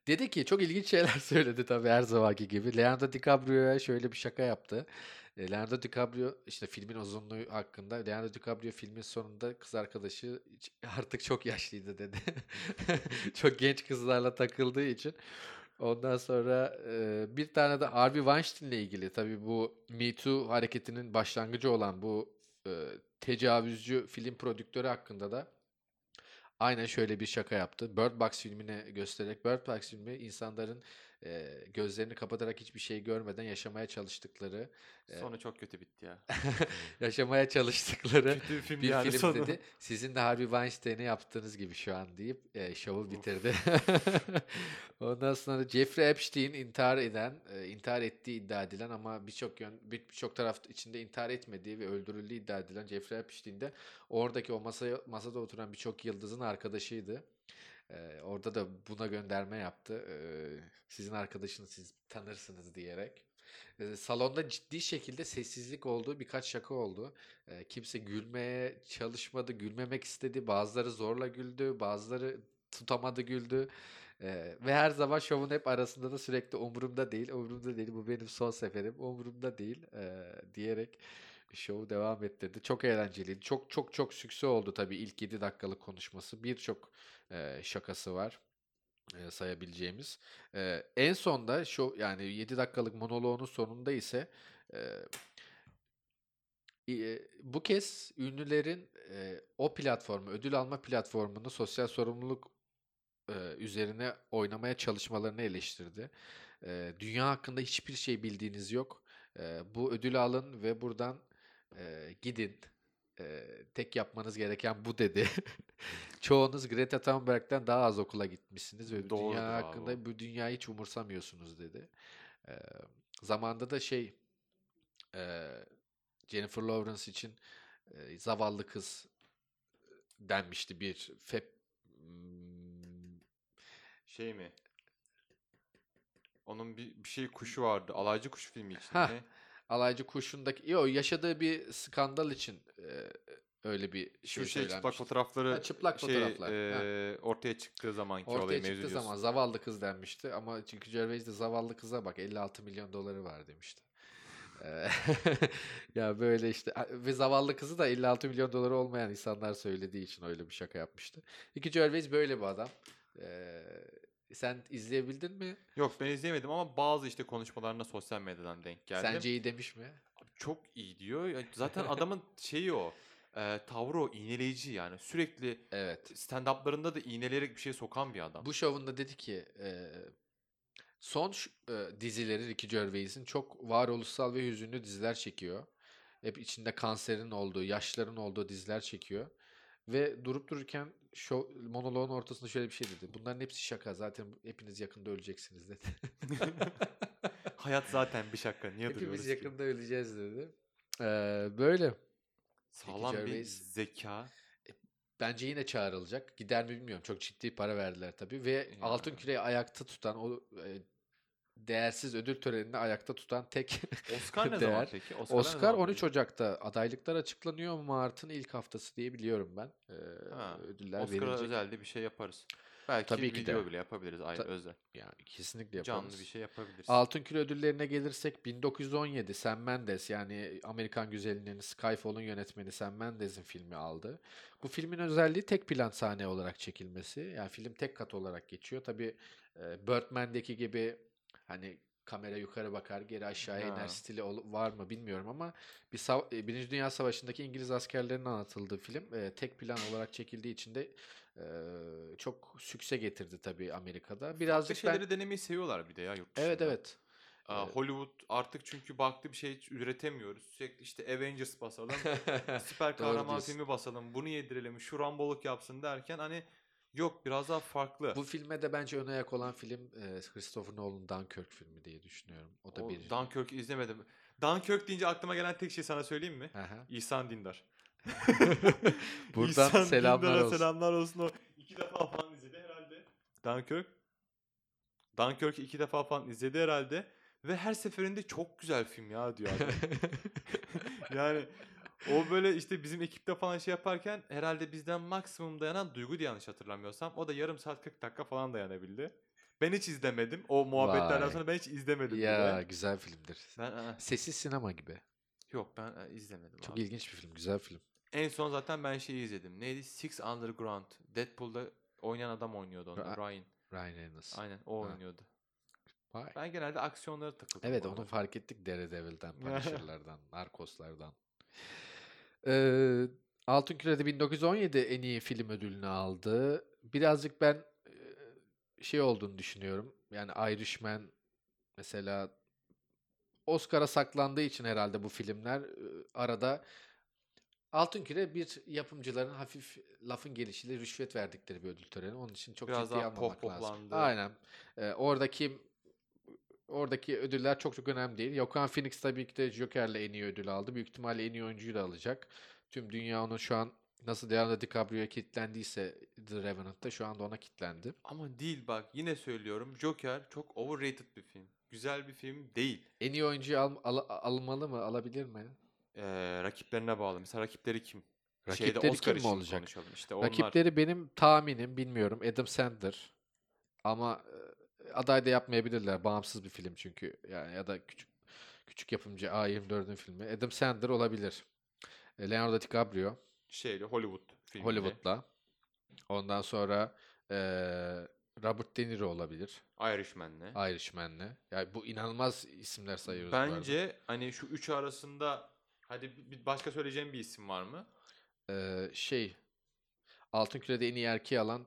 Dedi ki çok ilginç şeyler söyledi tabii her zamanki gibi. Leonardo DiCaprio'ya şöyle bir şaka yaptı. E, Leonardo DiCaprio işte filmin uzunluğu hakkında Leonardo DiCaprio filmin sonunda kız arkadaşı "Hiç- artık çok yaşlıydı dedi. çok genç kızlarla takıldığı için. Ondan sonra e, bir tane de Harvey Weinstein'le ilgili tabii bu Me Too hareketinin başlangıcı olan bu e, tecavüzcü film prodüktörü hakkında da aynen şöyle bir şaka yaptı. Bird Box filmine göstererek Bird Box filmi insanların e, gözlerini kapatarak hiçbir şey görmeden yaşamaya çalıştıkları e, Sonu çok kötü bitti ya. yaşamaya çalıştıkları Kötü bir film bir yani film sonu. dedi. Sizin de Harvey Weinstein'e yaptığınız gibi şu an deyip e, şovu bitirdi. Ondan sonra Jeffrey Epstein intihar eden, e, intihar ettiği iddia edilen ama birçok yön bir- birçok taraf içinde intihar etmediği ve öldürüldüğü iddia edilen Jeffrey Epstein de oradaki o masaya masada oturan birçok yıldızın arkadaşıydı. E, orada da buna gönderme yaptı. E, sizin arkadaşınız siz tanırsınız diyerek. E, salonda ciddi şekilde sessizlik oldu. Birkaç şaka oldu. E, kimse gülmeye çalışmadı, gülmemek istedi. Bazıları zorla güldü, bazıları tutamadı güldü. E, ve her zaman şovun hep arasında da sürekli umurumda değil, umurumda değil, bu benim son seferim, umurumda değil e, diyerek şovu devam ettirdi. Çok eğlenceliydi. Çok çok çok sükse oldu tabii ilk 7 dakikalık konuşması. Birçok e, şakası var e, sayabileceğimiz. E, en sonda şu yani 7 dakikalık monoloğunun sonunda ise e, bu kez ünlülerin e, o platformu, ödül alma platformunu sosyal sorumluluk e, üzerine oynamaya çalışmalarını eleştirdi. E, dünya hakkında hiçbir şey bildiğiniz yok. E, bu ödülü alın ve buradan e, gidin. E, tek yapmanız gereken bu dedi. Çoğunuz Greta Thunberg'den daha az okula gitmişsiniz ve bu Doğrudur dünya abi hakkında bu dünyayı hiç umursamıyorsunuz dedi. E, zamanda da şey e, Jennifer Lawrence için e, zavallı kız denmişti bir fep Hmm, Şey mi? Onun bir, bir şey kuşu vardı. Alaycı Kuş filmi için Hah, mi? Alaycı Kuşu'ndaki yo yaşadığı bir skandal için e, öyle bir Şu şey şey çıplak fotoğrafları Ha, çıplak şey fotoğraflar. Ha. e, ortaya çıktığı zamanki Ortaya olayı mevzu diyorsun. zaman zavallı kız denmişti ama çünkü Gervais de zavallı kıza bak 56 milyon doları var demişti. Ya böyle işte ve zavallı kızı da 56 milyon doları olmayan insanlar söylediği için öyle bir şaka yapmıştı. Ricky Gervais böyle bir adam. Eee, sen izleyebildin mi? Yok ben izleyemedim ama bazı işte konuşmalarına sosyal medyadan denk geldim. Sence iyi demiş mi? Çok iyi diyor. Zaten adamın şeyi o. E, tavrı o iğneleyici yani. Sürekli Evet. stand-up'larında da iğneleyerek bir şey sokan bir adam. Bu şovunda dedi ki e, son e, dizileri Ricky Gervais'in çok varoluşsal ve hüzünlü diziler çekiyor. Hep içinde kanserin olduğu, yaşların olduğu diziler çekiyor. Ve durup dururken şov, monoloğun ortasında şöyle bir şey dedi. Bunların hepsi şaka. Zaten hepiniz yakında öleceksiniz dedi. Hayat zaten bir şaka. Niye duruyoruz Hepimiz ki? yakında öleceğiz dedi. Ee, böyle. Sağlam bir Gervais- zeka. Bence yine çağrılacak. Gider mi bilmiyorum. Çok ciddi para verdiler tabii. Ve altın Ya. küreyi ayakta tutan o e, değersiz ödül törenini ayakta tutan tek Oscar ne zaman değer. peki? ne Oscar zaman 13 veriyor? Ocak'ta adaylıklar açıklanıyor. Mart'ın ilk haftası diye biliyorum ben. Ee, Ha, ödüller Oscar'a verilecek. özel de bir şey yaparız. Belki Tabii ki video de. bile yapabiliriz ayrı Ta- özel. Yani kesinlikle yaparız. Canlı bir şey yapabiliriz. Altın Küre ödüllerine gelirsek 1917 Sam Mendes yani Amerikan Güzeli'nin Skyfall'un yönetmeni Sam Mendes'in filmi aldı. Bu filmin özelliği tek plan sahne olarak çekilmesi. Yani film tek kat olarak geçiyor. Tabii e, Birdman'deki gibi hani kamera yukarı bakar, geri aşağıya iner Ha. stili ol- var mı bilmiyorum ama bir e, Birinci Dünya Savaşı'ndaki İngiliz askerlerinin anlatıldığı film e, tek plan olarak çekildiği için de e, çok sükse getirdi tabii Amerika'da. Farklı Birazcık ben şeyleri denemeyi seviyorlar bir de ya yurt evet dışında. evet Aa, Evet. Hollywood artık çünkü baktı bir şey üretemiyoruz. Sürekli işte Avengers basalım, süper kahraman filmi basalım, bunu yedirelim, şu ramboluk yapsın derken hani yok biraz daha farklı. Bu filme de bence ön ayak olan film e, Christopher Nolan'ın Dunkirk filmi diye düşünüyorum. O da O bir. Dunkirk'ü izlemedim. Dunkirk deyince aklıma gelen tek şey sana söyleyeyim mi? Aha. İhsan Dindar. Buradan İhsan selamlar Dindar'a olsun. selamlar olsun. O iki defa falan izledi herhalde. Dunkirk. Dunkirk'ü iki defa falan izledi herhalde. Ve her seferinde çok güzel film ya diyor adam. yani o böyle işte bizim ekipte falan şey yaparken herhalde bizden maksimum dayanan Duygu diye yanlış hatırlamıyorsam. O da yarım saat 40 dakika falan dayanabildi. Ben hiç izlemedim. O muhabbetlerden Vay. sonra ben hiç izlemedim ya bile. güzel filmdir. Ben aa, Sessiz sinema gibi. yok ben aa, izlemedim. Çok abi. ilginç bir film, güzel film. En son zaten ben şeyi izledim. Neydi? Six Underground. Deadpool'da oynayan adam oynuyordu onda. Ra- Ryan. Ryan Reynolds. Aynen o Ha. oynuyordu. Vay. Ben genelde aksiyonlara takıldım. Evet bu onu arada. fark ettik Daredevil'den, Punisher'lardan, Narcos'lardan. Ee, Altın Küre'de 1917 en iyi film ödülünü aldı. Birazcık ben şey olduğunu düşünüyorum. Yani Irishman mesela Oscar'a saklandığı için herhalde bu filmler arada Altın Küre bir yapımcıların hafif lafın gelişiyle rüşvet verdikleri bir ödül töreni. Onun için çok Biraz ciddiye almamak lazım. Aynen. Ee, oradaki oradaki ödüller çok çok önemli değil. Joaquin Phoenix tabii ki de Joker'le en iyi ödül aldı. Büyük ihtimalle en iyi oyuncuyu da alacak. Tüm dünya onun şu an nasıl Leonardo DiCaprio'ya kilitlendiyse The Revenant'ta şu anda ona kilitlendi. Ama değil bak yine söylüyorum. Joker çok overrated bir film. Güzel bir film değil. En iyi oyuncuyu al, al- almalı mı? Alabilir mi? Ee, rakiplerine bağlı. Mesela rakipleri kim? Rakipleri Oscar kim olacak? İşte onlar. Rakipleri benim tahminim bilmiyorum. Adam Sandler. Ama e, aday da yapmayabilirler. Bağımsız bir film çünkü. Yani ya da küçük küçük yapımcı A24'ün filmi. Adam Sandler olabilir. E, Leonardo DiCaprio Şeyli Hollywood filminde. Hollywood'la. Ondan sonra e, Robert De Niro olabilir. Irishman'le. Irishman'le. Yani bu inanılmaz isimler sayıyoruz. Bence hani şu üçü arasında hadi bir- başka söyleyeceğim bir isim var mı? E, şey Altın Küre'de en iyi erkeği alan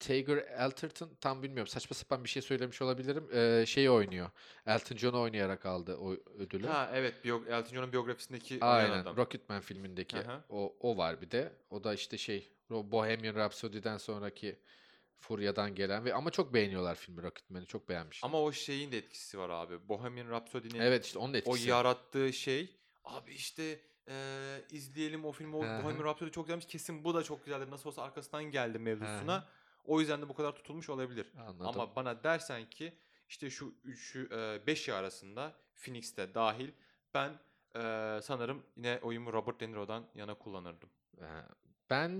Tiger Elterton tam bilmiyorum. Saçma sapan bir şey söylemiş olabilirim. Ee, şeyi oynuyor. Elton John'u oynayarak aldı o ödülü. Ha evet biyo- Elton John'un biyografisindeki Aynen. adam. Rocketman filmindeki Aha. o o var bir de. O da işte şey o Bohemian Rhapsody'den sonraki Furya'dan gelen ve ama çok beğeniyorlar filmi Rocketman'i. Çok beğenmişler. Ama o şeyin de etkisi var abi. Bohemian Rhapsody'nin evet işte onun da o etkisi. yarattığı şey abi işte eee, izleyelim o filmi. O. Bohemian Rhapsody çok güzelmiş. Kesin bu da çok güzeldir. Nasıl olsa arkasından geldi mevzusuna. O yüzden de bu kadar tutulmuş olabilir. Anladım. Ama bana dersen ki işte şu üçü eee, beşi arasında Phoenix de dahil ben eee, sanırım yine oyumu Robert De Niro'dan yana kullanırdım. Ee, Ben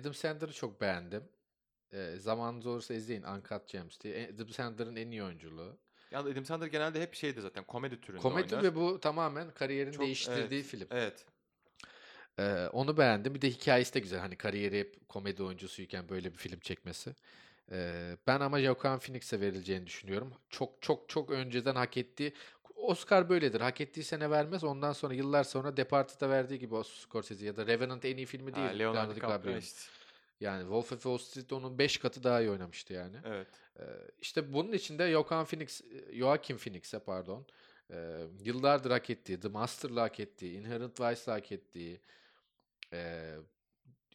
Adam Sandler'ı çok beğendim. Ee, zamanınız olursa izleyin Uncut Gems diye. E, Adam Sandler'ın en iyi oyunculuğu. Yani Adam Sandler genelde hep şeydi zaten komedi türünde Komedi oynar. ve bu tamamen kariyerini Çok- değiştirdiği evet, film. Evet. Ee, onu beğendim. Bir de hikayesi de güzel. Hani kariyeri hep komedi oyuncusuyken böyle bir film çekmesi. Ee, ben ama Joaquin Phoenix'e verileceğini düşünüyorum. Çok çok çok önceden hak ettiği Oscar böyledir. Hak ettiği sene vermez. Ondan sonra yıllar sonra Departed'a verdiği gibi o Scorsese ya da Revenant en iyi filmi Ha, değil. Leonardo Leonardo DiCaprio işte. Yani Wolf of Wall Street onun 5 katı daha iyi oynamıştı yani. Evet. Ee, işte bunun içinde Joaquin Phoenix, Joaquin Phoenix'e pardon, e, yıllardır hak ettiği, The Master'la hak ettiği, Inherent Vice'la hak ettiği, e,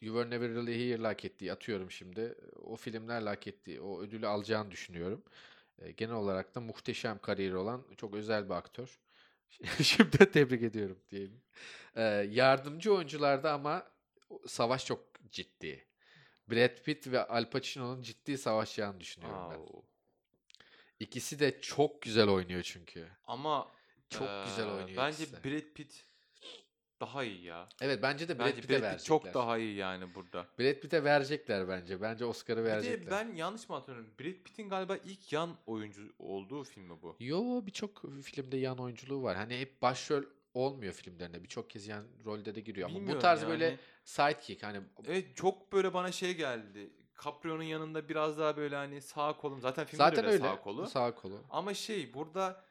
You Were Never Really Here'la hak ettiği, atıyorum şimdi, o filmlerle hak ettiği, o ödülü alacağını düşünüyorum. E, genel olarak da muhteşem kariyeri olan çok özel bir aktör. Şimdi tebrik ediyorum diyelim. E, yardımcı oyuncularda ama savaş çok ciddi. Brad Pitt ve Al Pacino'nun ciddi savaşacağını düşünüyorum ben. Au. İkisi de çok güzel oynuyor çünkü. Ama Çok güzel eee, oynuyor Bence ikisi. Brad Pitt daha iyi ya. Evet bence de Brad Pitt'e Brad verecekler. Pitt çok daha iyi yani burada. Brad Pitt'e verecekler bence. Bence Oscar'ı Bir de verecekler. ben yanlış mı hatırlıyorum? Brad Pitt'in galiba ilk yan oyuncu olduğu filmi bu. Yo birçok filmde yan oyunculuğu var. Hani hep başrol olmuyor filmlerinde. Birçok kez yan rolde de giriyor. Ama bu Bilmiyorum tarz yani. böyle sidekick hani Evet çok böyle bana şey geldi. Caprio'nun yanında biraz daha böyle hani sağ kolum. Zaten filmde Zaten öyle öyle. sağ kolu. Sağ kolu. Ama şey burada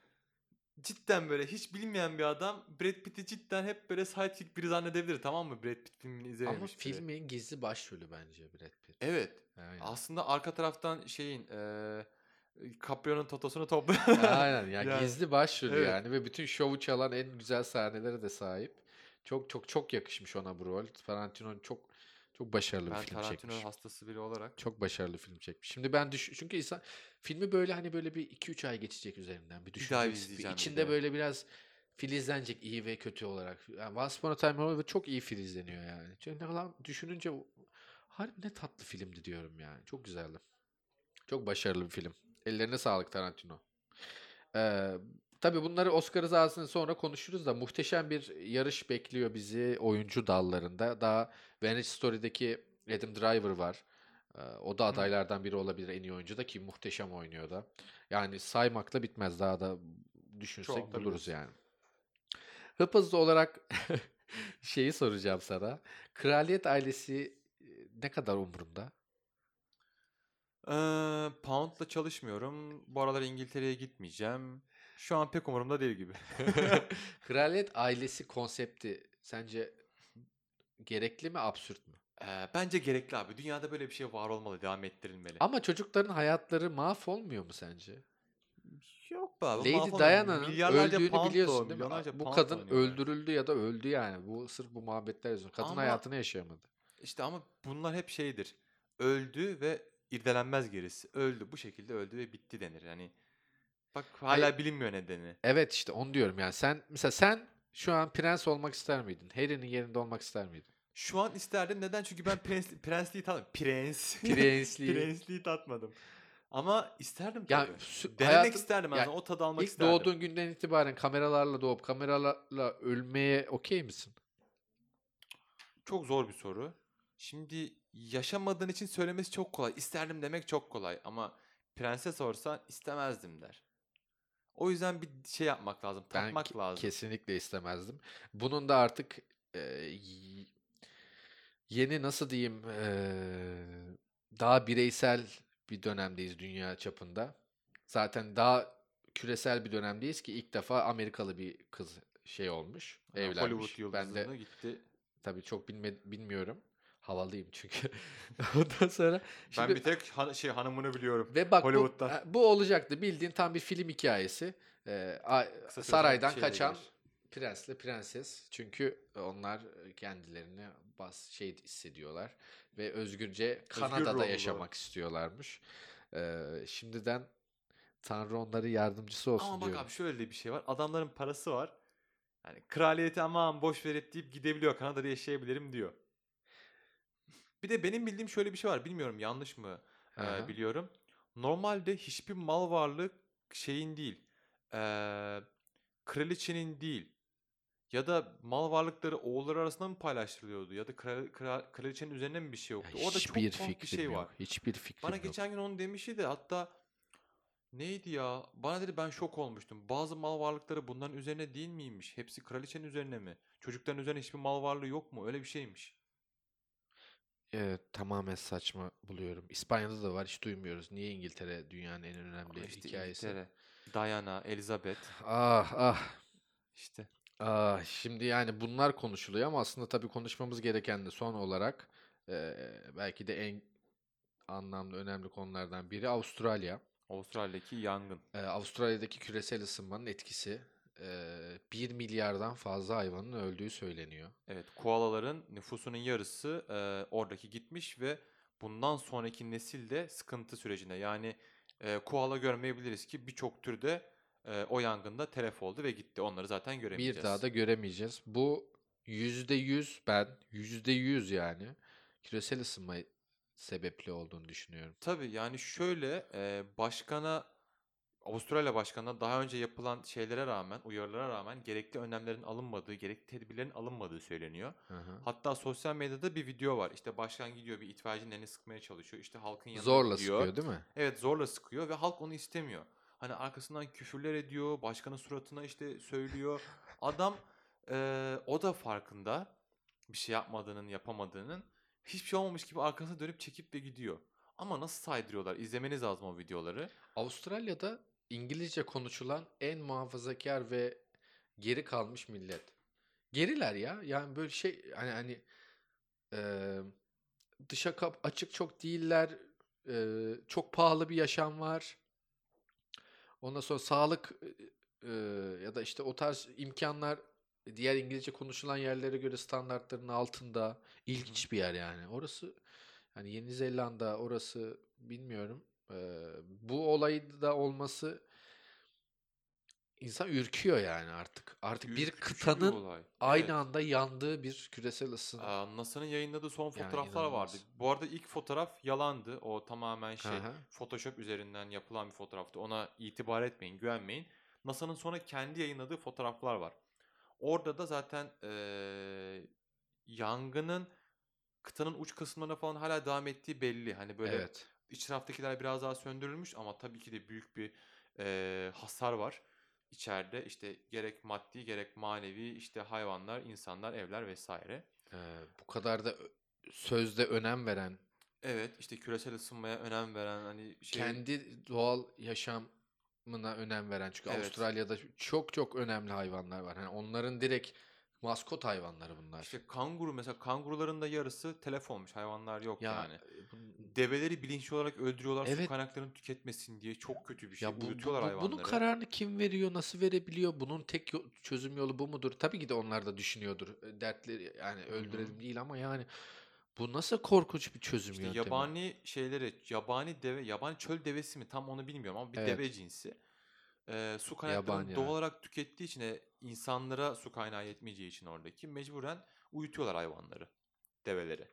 cidden böyle hiç bilmeyen bir adam Brad Pitt'i cidden hep böyle sidekick biri zannedebilir tamam mı? Brad Pitt filmini Ama izlememiş biri. filmin gizli başrolü bence Brad Pitt. Evet. Aynen. Aslında arka taraftan şeyin eee Caprio'nun totosunu topluyor. Aynen ya Yani, gizli başrolü evet. yani ve bütün şovu çalan en güzel sahnelere de sahip. Çok çok çok yakışmış ona bu rol. Tarantino çok çok başarılı bir Ben film Tarantino çekmiş. hastası biri olarak. Çok başarılı film çekmiş. Şimdi ben düş çünkü insan filmi böyle hani böyle bir 2-3 ay geçecek üzerinden bir Bir düşüneceksin. Bir bir içinde de. böyle biraz filizlenecek iyi ve kötü olarak. Yani Once Upon a Time in Hollywood çok iyi filizleniyor yani. Çünkü ne kadar düşününce harbi ne tatlı filmdi diyorum yani. Çok güzeldi. Çok başarılı bir film. Ellerine sağlık Tarantino. Ee, tabii bunları Oscar rızasını sonra konuşuruz da muhteşem bir yarış bekliyor bizi oyuncu dallarında. Daha Venice Story'deki Adam Driver var. Ee, o da adaylardan biri olabilir en iyi oyuncu da ki muhteşem oynuyor da. Yani saymakla bitmez daha da düşünsek Çoğaltabiliriz. buluruz yani. Hıp hızlı olarak şeyi soracağım sana. Kraliyet ailesi ne kadar umurunda? Eee Pound'la çalışmıyorum. Bu aralar İngiltere'ye gitmeyeceğim. Şu an pek umurumda değil gibi. Kraliyet ailesi konsepti sence gerekli mi, absürt mü? Eee, bence gerekli abi. Dünyada böyle bir şey var olmalı, devam ettirilmeli. Ama çocukların hayatları mahvolmuyor mu sence? Yok be abi. Lady. Diana'nın öldüğünü pound biliyorsun değil mi? Bu kadın oynuyor yani. öldürüldü ya da öldü yani. Bu sırf bu muhabbetler yüzünden. Kadın Ama- hayatını yaşayamadı. İşte ama bunlar hep şeydir. Öldü ve irdelenmez gerisi. Öldü. Bu şekilde öldü ve bitti denir. Yani bak hala Hayır. bilinmiyor nedeni. Evet işte onu diyorum yani. Sen mesela sen şu an prens olmak ister miydin? Harry'nin yerinde olmak ister miydin? Şu an isterdim. Neden? Çünkü ben prens, prensliği tatmadım. Prens. Prensliği. Prensliği tatmadım. Ama isterdim Ya tabii. sü- Denemek hayatın- isterdim. ya Yani o tadı almak İlk isterdim. doğduğun günden itibaren kameralarla doğup kameralarla ölmeye okey misin? Çok zor bir soru. Şimdi yaşamadığın için söylemesi çok kolay. İsterdim demek çok kolay. Ama prenses sorsan istemezdim der. O yüzden bir şey yapmak lazım. Ben Tatmak ke- lazım. kesinlikle istemezdim. Bunun da artık e, yeni nasıl diyeyim e, daha bireysel bir dönemdeyiz dünya çapında. Zaten daha küresel bir dönemdeyiz ki ilk defa Amerikalı bir kız şey olmuş, Ha, evlenmiş. Hollywood Ben de gitti. tabii çok bilme, bilmiyorum. Havalıyım çünkü. Ondan sonra Ben şimdi bir tek han- şey hanımını biliyorum. ve bak bu, Hollywood'dan. bu olacaktı. Bildiğin tam bir film hikayesi. Ee, a- saraydan kaçan gelir. Prensle prenses. Çünkü onlar kendilerini bas şey hissediyorlar ve özgürce Kanada'da ruhlular. yaşamak istiyorlarmış. Ee, şimdiden Tanrı onları yardımcısı olsun Ama bak diyorum. abi şöyle de bir şey var. Adamların parası var. Yani kraliyeti aman boş ver deyip gidebiliyor. Kanada'da yaşayabilirim diyor. Bir de benim bildiğim şöyle bir şey var. Bilmiyorum yanlış mı e, biliyorum. Normalde hiçbir mal varlığı şeyin değil. E, kraliçenin değil. Ya da mal varlıkları oğulları arasında mı paylaştırılıyordu? Ya da kral, kral- kraliçenin üzerine mi bir şey Ya yoktu? Orada çok tuhaf bir şey yok. var. Hiçbir fikrim Bana yok. geçen gün onu demişti de hatta neydi ya? Bana dedi ben şok olmuştum. Bazı mal varlıkları bunların üzerine değil miymiş? Hepsi kraliçenin üzerine mi? Çocukların üzerine hiçbir mal varlığı yok mu? Öyle bir şeymiş. Ee, tamamen saçma buluyorum. İspanya'da da var hiç duymuyoruz. Niye İngiltere dünyanın en önemli Ama işte hikayesi? İngiltere, Diana, Elizabeth Ah ah. işte. Ah, şimdi yani bunlar konuşuluyor ama aslında tabii konuşmamız gereken de son olarak eee, belki de en anlamlı önemli konulardan biri Avustralya. Avustralya'daki yangın. Eee, Avustralya'daki küresel ısınmanın etkisi. Eee 1 milyardan fazla hayvanın öldüğü söyleniyor. Evet, koalaların nüfusunun yarısı e, oradaki gitmiş ve bundan sonraki nesil de sıkıntı sürecinde. Yani e, koala görmeyebiliriz ki birçok türde e, o yangında telef oldu ve gitti. Onları zaten göremeyeceğiz. Bir daha da göremeyeceğiz. Bu yüzde yüz ben yüzde yüz yani küresel ısınma sebepli olduğunu düşünüyorum. Tabii yani şöyle e, başkana Avustralya başkanına daha önce yapılan şeylere rağmen, uyarılara rağmen gerekli önlemlerin alınmadığı, gerekli tedbirlerin alınmadığı söyleniyor. Hı hı. Hatta sosyal medyada bir video var. İşte başkan gidiyor bir itfaiyecinin elini sıkmaya çalışıyor. İşte halkın yanına Zorla gidiyor. sıkıyor değil mi? Evet zorla sıkıyor ve halk onu istemiyor. Hani arkasından küfürler ediyor, başkanın suratına işte söylüyor. Adam eee, o da farkında bir şey yapmadığının, yapamadığının. Hiçbir şey olmamış gibi arkasına dönüp çekip ve gidiyor. Ama nasıl saydırıyorlar? İzlemeniz lazım o videoları. Avustralya'da İngilizce konuşulan en muhafazakar ve geri kalmış millet. Geriler ya. Yani böyle şey hani hani eee, dışa kap açık çok değiller. Eee, çok pahalı bir yaşam var. Ondan sonra sağlık eee, ya da işte o tarz imkanlar diğer İngilizce konuşulan yerlere göre standartların altında. İlginç bir yer yani. Orası hani Yeni Zelanda orası bilmiyorum. Eee, bu olayda olması insan ürküyor yani artık. Artık bir Ürkütücü bir kıtanın olay. aynı Evet. anda yandığı bir küresel ısınma. Aa, NASA'nın yayınladığı son fotoğraflar vardı. inanılmaz. Bu arada ilk fotoğraf yalandı. O tamamen şey Aha. Photoshop üzerinden yapılan bir fotoğraftı. Ona itibar etmeyin, güvenmeyin. NASA'nın sonra kendi yayınladığı fotoğraflar var. Orada da zaten eee, yangının kıtanın uç kısımlarına falan hala devam ettiği belli. Hani böyle Evet. iç taraftakiler biraz daha söndürülmüş ama tabii ki de büyük bir eee, hasar var içeride. İşte gerek maddi gerek manevi işte hayvanlar, insanlar, evler vesaire. Eee, bu kadar da sözde önem veren, Evet işte küresel ısınmaya önem veren hani şey kendi doğal yaşamına önem veren. Çünkü Evet. Avustralya'da çok çok önemli hayvanlar var. Hani onların direkt maskot hayvanları bunlar. işte kanguru mesela kanguruların da yarısı telef olmuş hayvanlar yok Ya yani. Bu- Develeri bilinçli olarak öldürüyorlar su Evet. kaynaklarını tüketmesin diye çok kötü bir şey. Ya bu, bu- Uyutuyorlar bu- hayvanları. bunun kararını kim veriyor, nasıl verebiliyor? Bunun tek yo- çözüm yolu bu mudur? Tabii ki de onlar da düşünüyordur. E, Dertleri yani öldürelim değil ama yani bu nasıl korkunç bir çözüm İşte yöntemi? yabani şeyleri, yabani deve, yabani çöl devesi mi tam onu bilmiyorum ama bir Evet. deve cinsi. Ee, su kaynaklarını doğal evet. olarak tükettiği için e, insanlara su kaynağı yetmeyeceği için oradaki mecburen uyutuyorlar hayvanları, develeri.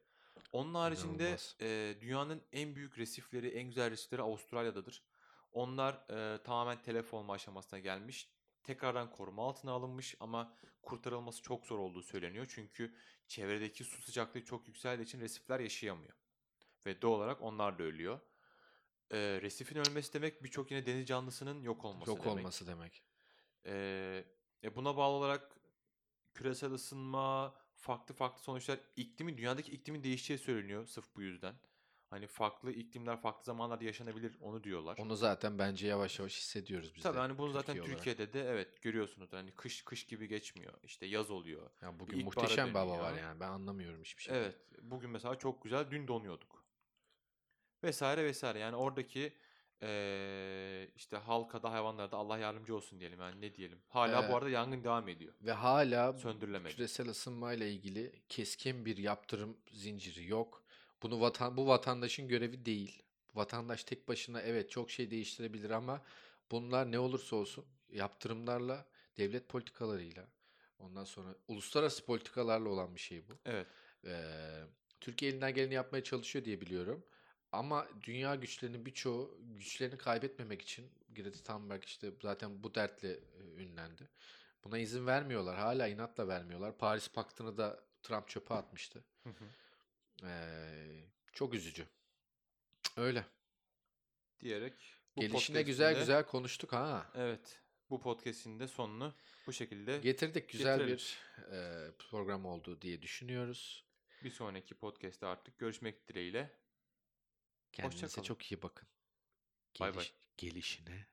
Onun haricinde İnanılmaz. e, dünyanın en büyük resifleri, en güzel resifleri Avustralya'dadır. Onlar e, tamamen telef olma aşamasına gelmiş. Tekrardan koruma altına alınmış ama kurtarılması çok zor olduğu söyleniyor. Çünkü çevredeki su sıcaklığı çok yükseldiği için resifler yaşayamıyor. Ve doğal olarak onlar da ölüyor. E, resifin ölmesi demek birçok yine deniz canlısının yok olması Yok demek. olması demek. Ee, e buna bağlı olarak küresel ısınma, farklı farklı sonuçlar, iklimin, dünyadaki iklimin değişeceği söyleniyor sırf bu yüzden. Hani farklı iklimler farklı zamanlarda yaşanabilir onu diyorlar. Onu zaten bence yavaş yavaş hissediyoruz biz Tabii de hani bunu zaten Türkiye olarak. Türkiye'de de evet görüyorsunuz. Hani kış kış gibi geçmiyor. İşte yaz oluyor. Ya bugün muhteşem bir hava dönüyor. var yani. Ben anlamıyorum hiçbir şey. Evet. Bugün mesela çok güzel. Dün donuyorduk. Vesaire vesaire. Yani oradaki eee, işte halka da hayvanlara da Allah yardımcı olsun diyelim. Yani ne diyelim. Hala Ee, bu arada yangın devam ediyor. Ve hala Söndürülemedi. küresel ısınmayla ilgili keskin bir yaptırım zinciri yok. Bunu vatan bu vatandaşın görevi değil. Vatandaş tek başına evet çok şey değiştirebilir ama bunlar ne olursa olsun yaptırımlarla, devlet politikalarıyla, ondan sonra uluslararası politikalarla olan bir şey bu. Evet. Eee, Türkiye elinden geleni yapmaya çalışıyor diye biliyorum. Ama dünya güçlerinin birçoğu güçlerini kaybetmemek için Greta Thunberg işte zaten bu dertle e, ünlendi. Buna izin vermiyorlar. Hala inatla vermiyorlar. Paris Paktı'nı da Trump çöpe atmıştı. Hı hı. Eee, çok üzücü. Öyle. diyerek bu Gelişine güzel güzel konuştuk ha. Evet. Bu podcast'in de sonunu bu şekilde Getirdik güzel Getirelim. bir e, program oldu diye düşünüyoruz. bir sonraki podcast'te artık görüşmek dileğiyle. Kendinize Hoşça kalın. çok iyi bakın. Bay bay. Geliş- gelişine